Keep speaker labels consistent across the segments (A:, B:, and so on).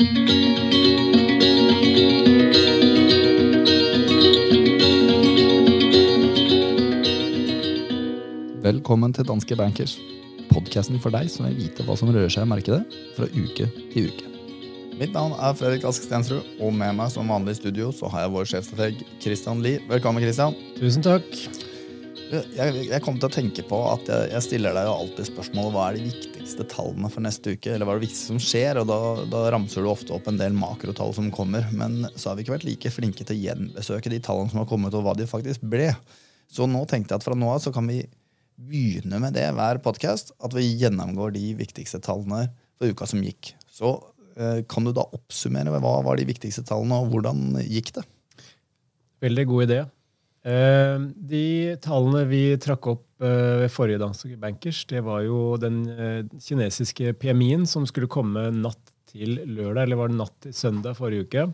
A: Velkommen til Danske Bankers, podkasten for deg som vil vite hva som rører seg i markedet fra uke til uke. Mitt navn er Fredrik Ask Stensrud, og med meg som vanlig i studio så har jeg vår sjefstrateg Christian Lie. Velkommen, Christian.
B: Tusen takk.
A: Jeg, jeg kom til å tenke på at jeg, jeg stiller deg jo alltid spørsmålet hva er de viktigste tallene for neste uke, eller hva er det viktigste som skjer, og da, da ramser du ofte opp en del makrotall som kommer, men så har vi ikke vært like flinke til å gjenbesøke de tallene som har kommet, og hva de faktisk ble. Så nå tenkte jeg at fra nå av så kan vi begynne med det hver podkast. At vi gjennomgår de viktigste tallene for uka som gikk. Så eh, kan du da oppsummere hva var de viktigste tallene, og hvordan gikk det?
B: Veldig god idé. Eh, de tallene vi trakk opp eh, ved forrige Danske Bankers, det var jo den eh, kinesiske PMI-en som skulle komme natt til lørdag, eller var det natt til søndag forrige uke.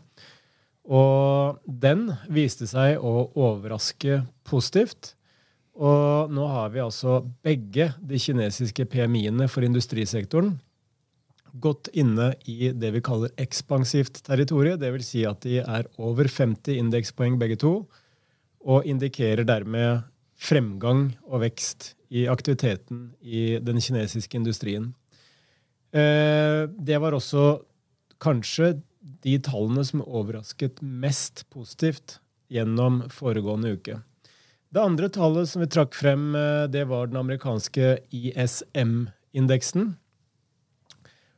B: Og den viste seg å overraske positivt. Og nå har vi altså begge de kinesiske PMI-ene for industrisektoren godt inne i det vi kaller ekspansivt territorium. Dvs. Si at de er over 50 indekspoeng begge to, og indikerer dermed fremgang og vekst i aktiviteten i den kinesiske industrien. Eh, det var også kanskje de tallene som overrasket mest positivt gjennom foregående uke. Det andre tallet som vi trakk frem, eh, det var den amerikanske ISM-indeksen.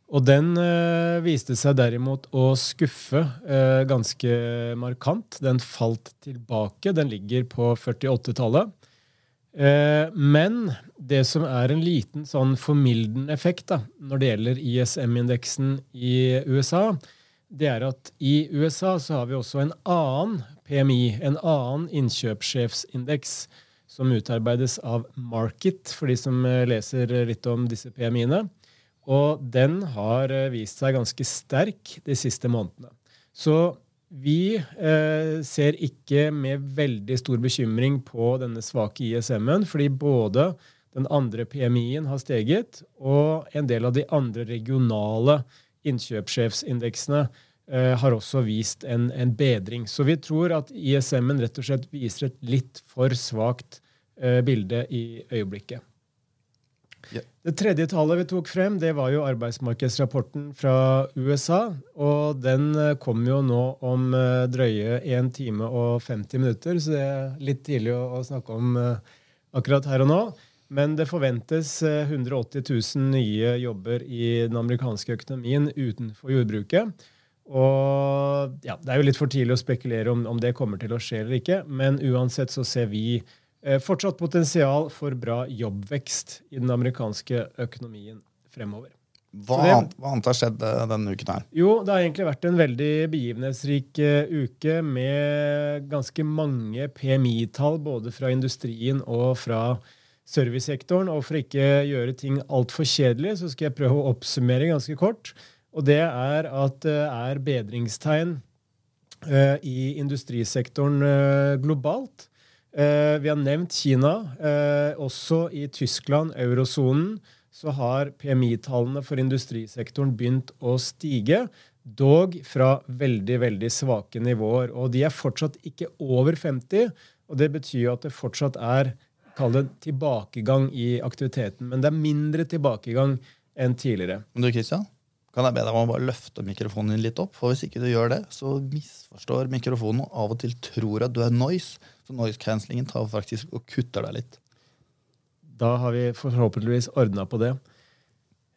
B: Og den øh, viste seg derimot å skuffe øh, ganske markant. Den falt tilbake. Den ligger på 48-tallet. Eh, men det som er en liten sånn formildende effekt da, når det gjelder ISM-indeksen i USA, det er at i USA så har vi også en annen PMI, en annen innkjøpssjefsindeks, som utarbeides av Market, for de som leser litt om disse PMI-ene. Og den har eh, vist seg ganske sterk de siste månedene. Så vi eh, ser ikke med veldig stor bekymring på denne svake ISM-en, fordi både den andre PMI-en har steget, og en del av de andre regionale innkjøpssjefsindeksene Eh, har også vist en, en, bedring. Så vi tror at ISM-en rett og slett viser et litt for svakt eh, bilde i øyeblikket. Det tredje tallet vi tok frem, det var jo arbeidsmarkedsrapporten fra USA. Og den uh, kom jo nå om uh, drøye 1 time og 50 minutter, så det er litt tidlig å, snakke om akkurat her og nå. Men det forventes 180 000 nye jobber i den amerikanske økonomien utenfor jordbruket. Og ja, Det er jo litt for tidlig å spekulere om, om det kommer til å skje eller ikke, men uansett så ser vi eh, fortsatt potensial for bra jobbvekst i den amerikanske økonomien fremover.
A: Hva, det, hva annet har skjedd eh, denne uken? her?
B: Jo, Det har egentlig vært en veldig begivenhetsrik uh, uke med ganske mange PMI-tall både fra industrien og fra servicesektoren. Og for ikke å gjøre ting altfor kjedelig, så skal jeg prøve å oppsummere ganske kort. Og det er at det er bedringstegn i industrisektoren globalt. Uh, vi har nevnt Kina. også i Tyskland, eurosonen, så har PMI-tallene for industrisektoren begynt å stige. Dog fra veldig veldig svake nivåer. Og de er fortsatt ikke over 50. Og det betyr jo at det fortsatt er kall det tilbakegang i aktiviteten. Men det er mindre tilbakegang enn tidligere.
A: Men du, Christian, kan jeg be deg om å bare løfte mikrofonen din litt opp. For hvis ikke du gjør det, så misforstår mikrofonen og av og til tror at du er noise. Så noise cancellingen tar faktisk og kutter deg litt.
B: Da har vi forhåpentligvis ordna på det.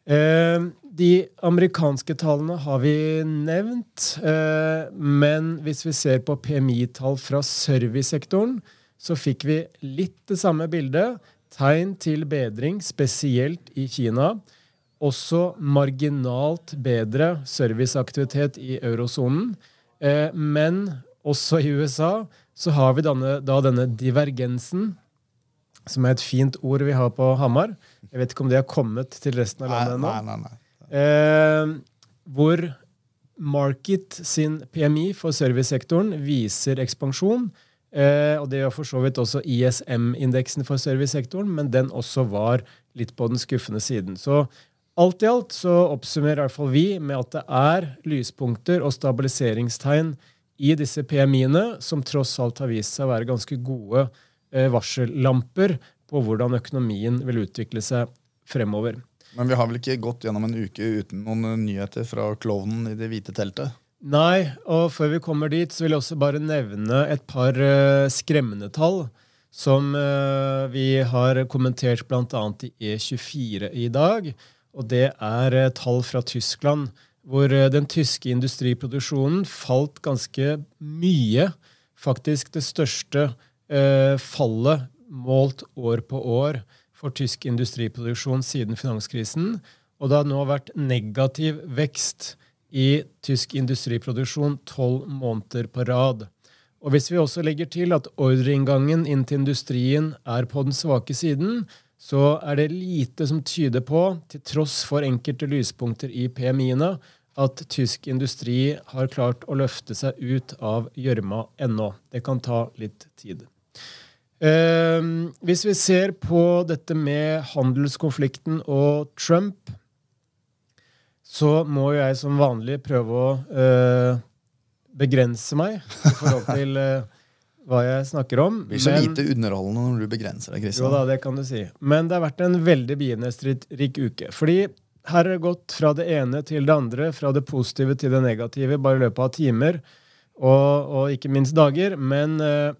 B: Eh, de amerikanske tallene har vi nevnt. Eh, men hvis vi ser på PMI-tall fra servicesektoren, så fikk vi litt det samme bildet. Tegn til bedring, spesielt i Kina også marginalt bedre serviceaktivitet i eurosonen. Eh, men også i USA så har vi denne, da denne divergensen, som er et fint ord vi har på Hamar. Jeg vet ikke om det har kommet til resten av landet ennå.
A: Nei, nei, nei.
B: Eh, hvor Market sin PMI for servicesektoren viser ekspansjon. Eh, og det gjør for så vidt også ISM-indeksen for servicesektoren, men den også var litt på den skuffende siden. Så alt i alt så oppsummerer i hvert fall vi med at det er lyspunkter og stabiliseringstegn i disse PMI-ene, som tross alt har vist seg å være ganske gode eh, varsellamper på hvordan økonomien vil utvikle seg fremover.
A: Men vi har vel ikke gått gjennom en uke uten noen nyheter fra klovnen i det hvite teltet?
B: Nei, og før vi kommer dit, så vil jeg også bare nevne et par uh, skremmende tall som vi har kommentert bl.a. i E24 i dag. Og det er tall fra Tyskland, hvor den tyske industriproduksjonen falt ganske mye. Faktisk det største fallet målt år på år for tysk industriproduksjon siden finanskrisen. Og det har nå vært negativ vekst i tysk industriproduksjon tolv måneder på rad. Og Hvis vi også legger til at ordreinngangen inn til industrien er på den svake siden, så er det lite som tyder på, til tross for enkelte lyspunkter i PMI-ene, at tysk industri har klart å løfte seg ut av gjørma ennå. Det kan ta litt tid. Eh, hvis vi ser på dette med handelskonflikten og Trump, så må jeg som vanlig prøve å eh, begrense meg i forhold til uh, hva jeg snakker om.
A: Det blir så lite underholdende når du begrenser deg. Kristian.
B: Jo da, det kan du si. Men det har vært en veldig begivenhetsrik uke. Fordi her har det gått fra det ene til det andre, fra det positive til det negative, bare i løpet av timer og, og ikke minst dager. Men uh,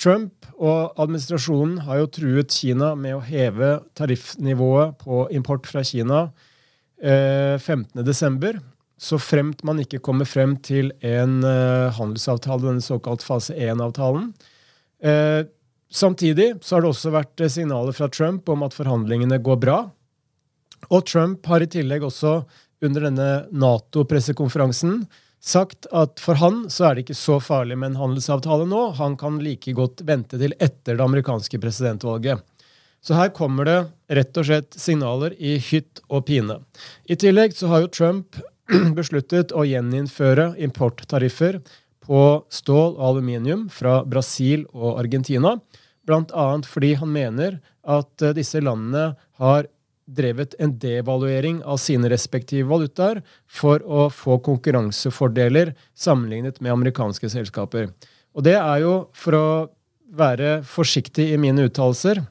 B: Trump og administrasjonen har jo truet Kina med å heve tariffnivået på import fra Kina eh, 15.12. Så fremt man ikke kommer frem til en uh, handelsavtale, denne såkalt fase 1-avtalen. Uh, samtidig så har det også vært eh, signaler fra Trump om at forhandlingene går bra. Og Trump har i tillegg også under denne Nato-pressekonferansen sagt at for han så er det ikke så farlig med en handelsavtale nå. Han kan like godt vente til etter det amerikanske presidentvalget. Så her kommer det rett og slett signaler i hytt og pine. I tillegg så har jo Trump besluttet å gjeninnføre importtariffer på stål og aluminium fra Brasil og Argentina. Bl.a. fordi han mener at disse landene har drevet en devaluering av sine respektive valutaer for å få konkurransefordeler sammenlignet med amerikanske selskaper. Og det er jo, for å være forsiktig i mine uttalelser,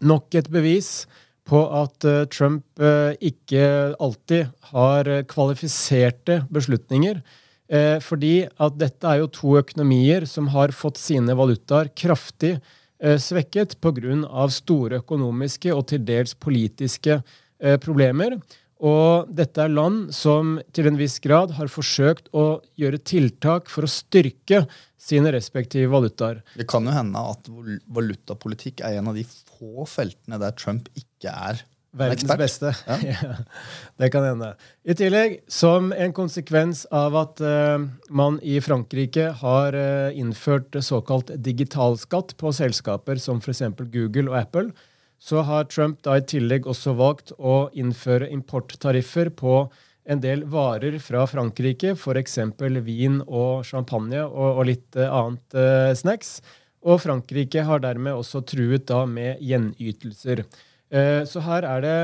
B: nok et bevis på at uh, Trump uh, ikke alltid har kvalifiserte beslutninger. Uh, fordi at dette er jo to økonomier som har fått sine valutaer kraftig Eh, svekket pga. store økonomiske og til dels politiske eh, problemer. Og dette er land som til en viss grad har forsøkt å gjøre tiltak for å styrke sine respektive valutaer.
A: Det kan jo hende at valutapolitikk er en av de få feltene der Trump ikke er
B: Verdens Expert. beste. Ja. ja. det kan hende. I tillegg, som en konsekvens av at uh, man i Frankrike har uh, innført såkalt digitalskatt på selskaper som f.eks. Google og Apple, så har Trump da i tillegg også valgt å innføre importtariffer på en del varer fra Frankrike, f.eks. vin og champagne og, og litt annet annet snacks. Og Frankrike har dermed også truet da med gjenytelser. Eh, så her er det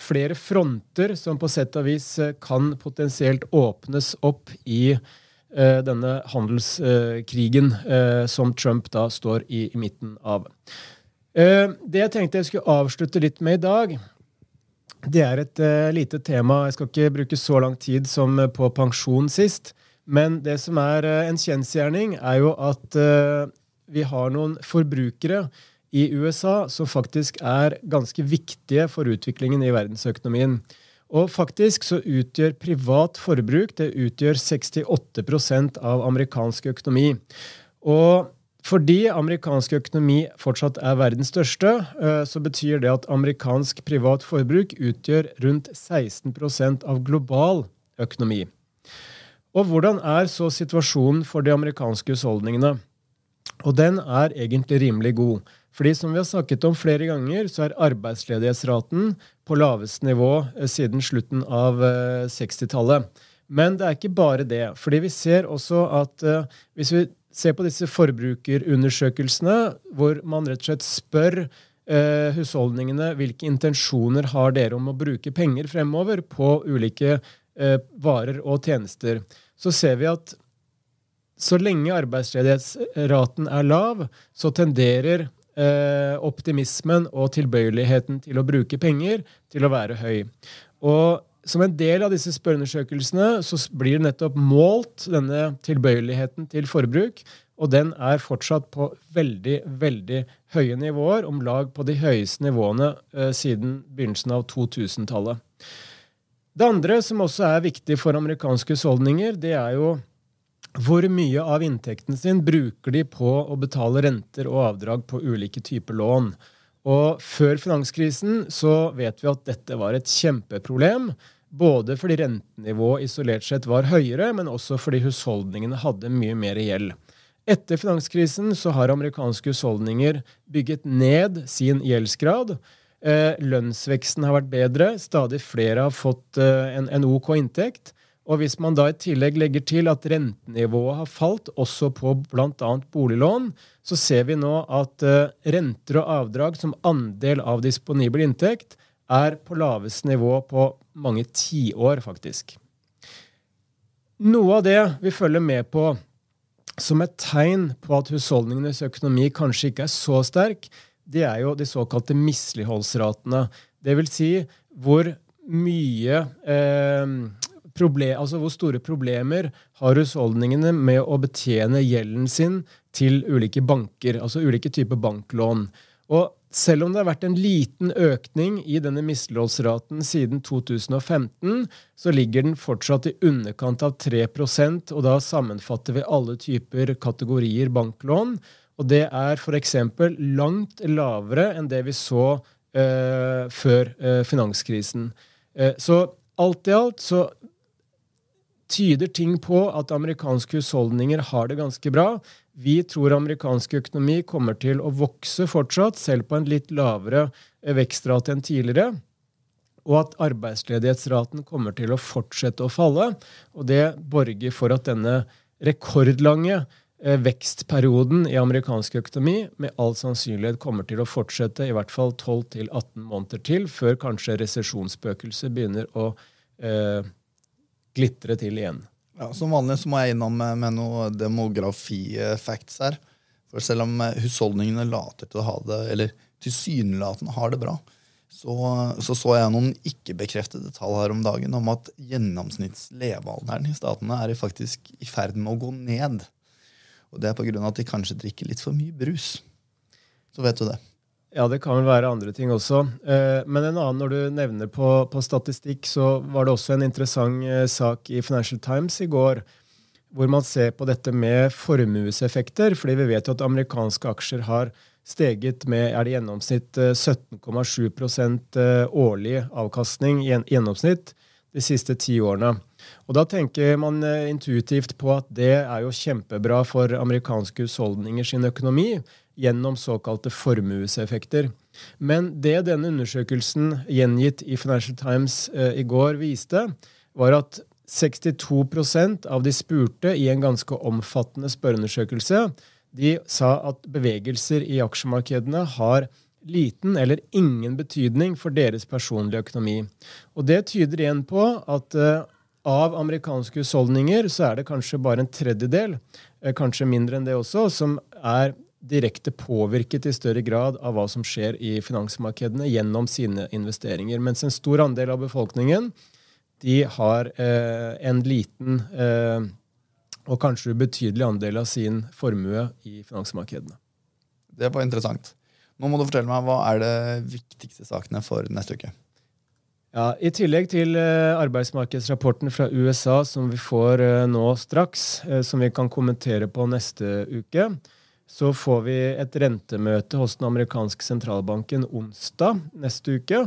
B: flere fronter som på sett og vis eh, kan potensielt åpnes opp i eh, denne handelskrigen som Trump da står i, i midten av. Det jeg tenkte jeg skulle avslutte litt med i dag, det er et lite tema. Jeg skal ikke bruke så lang tid som på pensjon sist. Men det som er en kjensgjerning, er jo at vi har noen forbrukere i USA som faktisk er ganske viktige for utviklingen i verdensøkonomien. Og faktisk så utgjør privat forbruk det utgjør 68% av amerikansk økonomi. Og fordi amerikansk økonomi fortsatt er verdens største, eh, så betyr det at amerikansk privat forbruk utgjør rundt 16% av global økonomi. Og hvordan er så situasjonen for de amerikanske husholdningene? Og den er egentlig rimelig god. Fordi som vi har snakket om flere ganger, så er arbeidsledighetsraten på laveste nivå eh, siden slutten av 60-tallet. Eh, Men det er ikke bare det. Fordi vi ser også at hvis vi ser på disse forbrukerundersøkelsene, hvor man rett og slett spør eh, husholdningene hvilke intensjoner har dere om å bruke penger fremover på ulike eh, varer og tjenester, så ser vi at så lenge arbeidsledighetsraten er lav, så tenderer eh, optimismen og tilbøyeligheten til å bruke penger til å være høy. Og som en del av disse spørreundersøkelsene så blir nettopp målt denne tilbøyeligheten til forbruk. Og den er fortsatt på veldig, veldig høye nivåer, om lag på de høyeste nivåene eh, siden begynnelsen av 2000-tallet. Det andre som også er viktig for amerikanske husholdninger, det er jo hvor mye av inntekten sin bruker de på å betale renter og avdrag på ulike typer lån. Og før finanskrisen så vet vi at dette var et kjempeproblem. Både fordi rentenivået isolert sett var høyere, men også fordi husholdningene hadde mye mer gjeld. Etter finanskrisen så har amerikanske husholdninger bygget ned sin gjeldsgrad. Eh, lønnsveksten har vært bedre. Stadig flere har fått eh, en, en OK inntekt. Og hvis man da i tillegg legger til at rentenivået har falt, også på bl.a. boliglån, så ser vi nå at uh, renter og avdrag som andel av disponibel inntekt er på laveste nivå på mange tiår, faktisk. Noe av det vi følger med på som et tegn på at husholdningenes økonomi kanskje ikke er så sterk, det er jo de såkalte misligholdsratene. Det vil si hvor mye eh, problem, altså hvor store problemer har husholdningene med å betjene gjelden sin til ulike banker, altså ulike typer banklån. Og selv om det har vært en liten økning i denne misligholdsraten siden 2015, så ligger den fortsatt i underkant av 3% og da sammenfatter vi alle typer kategorier banklån. Og det er f.eks. langt lavere enn det vi så eh, før eh, finanskrisen. Eh, så alt i alt så tyder ting på at amerikanske husholdninger har det ganske bra. Vi tror amerikansk økonomi kommer til å vokse fortsatt, selv på en litt lavere eh, vekstrate enn tidligere. Og at arbeidsledighetsraten kommer til å fortsette å falle. Og det borger for at denne rekordlange eh, vekstperioden i amerikansk økonomi med all sannsynlighet kommer til å fortsette i hvert fall 12-18 måneder til, før kanskje resesjonsspøkelset begynner å eh, glitre til igjen.
A: Ja, Som vanlig så må jeg innom med, med noen demografi-facts her. For selv om eh, husholdningene later til å ha det, eller tilsynelatende har det bra, så, så, så jeg noen ikke-bekreftede tall her om dagen om at gjennomsnittslevealderen i statene er faktisk i ferd med å gå ned. Og det er pga. at de kanskje drikker litt for mye brus. Så vet du det.
B: Ja, det kan vel være andre ting også. Eh, men en annen, når du nevner på, på statistikk, så var det også en interessant eh, sak i Financial Times i går, hvor man ser på dette med formueseffekter. fordi vi vet jo at amerikanske aksjer har steget med er det gjennomsnitt 17,7 eh, årlig avkastning i gjennomsnitt de siste ti årene. Og Da tenker man intuitivt på at det er jo kjempebra for amerikanske husholdninger sin økonomi gjennom såkalte formueseffekter. Men det denne undersøkelsen gjengitt i Financial Times eh, i går viste, var at 62% av de spurte i en ganske omfattende spørreundersøkelse de sa at bevegelser i aksjemarkedene har liten eller ingen betydning for deres personlige økonomi. Og Det tyder igjen på at uh, av amerikanske husholdninger så er det kanskje bare en tredjedel, uh, kanskje mindre enn det også, som er direkte påvirket i større grad av hva som skjer i finansmarkedene gjennom sine investeringer. Mens en stor andel av befolkningen de har eh, en liten eh, og kanskje ubetydelig andel av sin formue i finansmarkedene.
A: Det var interessant. Nå må du fortelle meg, Hva er de viktigste sakene for neste uke?
B: Ja, I tillegg til eh, arbeidsmarkedsrapporten fra USA som vi får eh, nå straks, eh, som vi kan kommentere på neste uke, så får vi et rentemøte hos den amerikanske sentralbanken onsdag neste uke.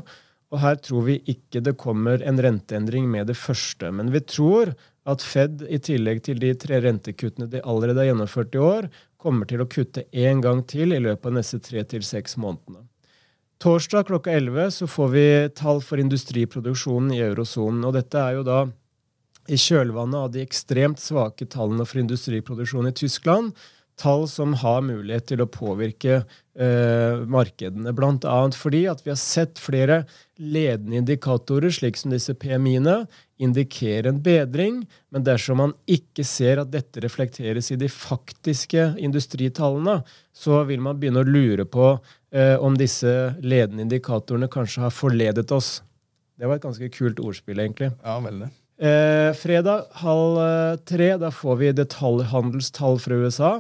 B: Og her tror vi ikke det kommer en renteendring med det første. Men vi tror at Fed, i tillegg til de tre rentekuttene de allerede har gjennomført i år, kommer til å kutte én gang til i løpet av neste tre til seks månedene. Torsdag klokka 11 så får vi tall for industriproduksjonen i eurosonen. Og dette er jo da i kjølvannet av de ekstremt svake tallene for industriproduksjon i Tyskland, tall som har mulighet til å påvirke eh, markedene. Annet fordi at vi har sett flere ledende indikatorer, slik som disse PMI-ene, indikerer en bedring. Men dersom man ikke ser at dette reflekteres i de faktiske industritallene, så vil man begynne å lure på eh, om disse ledende indikatorene kanskje har forledet oss. Det var et ganske kult ordspill, egentlig.
A: Ja, veldig.
B: Eh, fredag halv eh, tre da får vi detaljhandelstall fra USA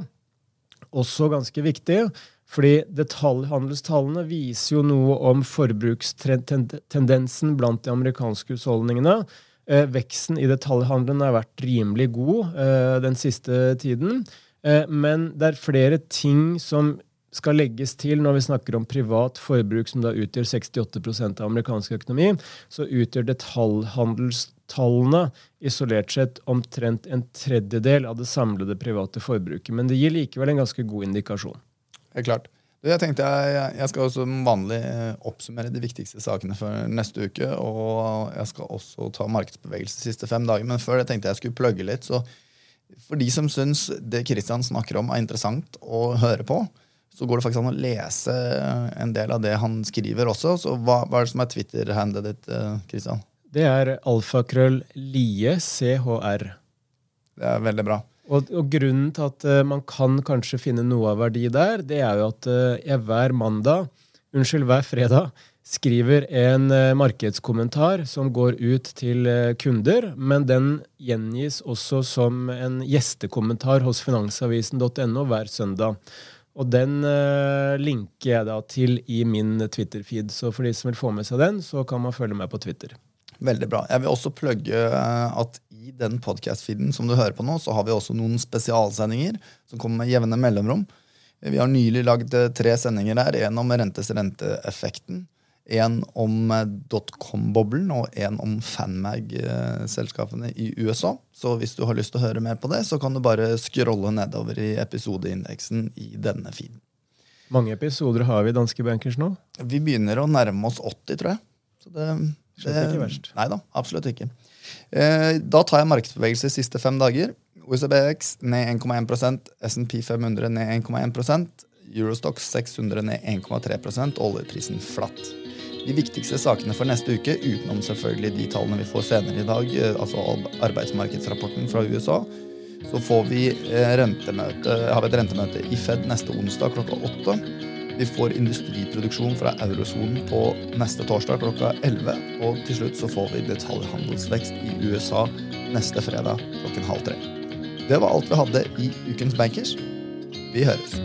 B: også ganske viktig. Fordi detaljhandelstallene viser jo noe om forbrukstendensen blant de amerikanske husholdningene. Eh, veksten i detaljhandelen har vært rimelig god eh, den siste tiden. Eh, men det er flere ting som skal legges til når vi snakker om privat forbruk, som da utgjør 68% av amerikansk økonomi. Så utgjør detaljhandelstallene isolert sett omtrent en tredjedel av det samlede private forbruket. Men det gir likevel en ganske god indikasjon.
A: Helt klart. Jeg tenkte jeg, jeg skal som vanlig eh, oppsummere de viktigste sakene for neste uke. Og jeg skal også ta markedsbevegelse de siste fem dager. Men før det tenkte jeg skulle plugge litt. Så for de som syns det Kristian snakker om er interessant å høre på, så går det faktisk an å lese en del av det han skriver også. Så hva, hva er det som er Twitter-handet ditt, Kristian?
B: Det er alfakrøll lie, chr.
A: Det er veldig bra.
B: Og, og, grunnen til at uh, man kan kanskje finne noe av verdi der, det er jo at jeg hver mandag, unnskyld, hver fredag, skriver en markedskommentar som går ut til kunder, men den gjengis også som en gjestekommentar hos finansavisen.no hver søndag. Og den linker jeg da til i min Twitter-feed. Så for de som vil få med seg den, så kan man følge meg på Twitter.
A: Veldig bra. Jeg vil også plugge at i den podkast-feeden som du hører på nå, så har vi også noen spesialsendinger som kommer med jevne mellomrom. Vi har nylig lagd eh, tre sendinger der. En om rentes renteeffekten. En om eh, dotcom-boblen og en om Fanmag-selskapene i USA. Så hvis du har lyst til å høre mer på det, så kan du bare scrolle nedover i episodeindeksen i denne feeden.
B: mange episoder har vi i Danske Bankers nå?
A: Vi begynner å nærme oss 80, tror jeg. Så det,
B: det, er ikke verst.
A: Nei da, absolutt ikke. Eh, da tar jeg markedsbevegelse de siste fem dager. OECBX ned 1,1% SMP 500 ned 1,1% Eurostox 600 ned 1,3 og oljeprisen flatt. De viktigste sakene for neste uke, utenom selvfølgelig de tallene vi får senere i dag, eh, altså arbeidsmarkedsrapporten fra USA, så får vi eh, rentemøte, har vi et rentemøte i Fed neste onsdag klokka åtte. Vi får industriproduksjon fra eurosonen på neste torsdag klokka 11. Og til slutt så får vi detaljhandelsvekst i USA neste fredag klokken halv tre. Det var alt vi hadde i Ukens Bankers. Vi høres.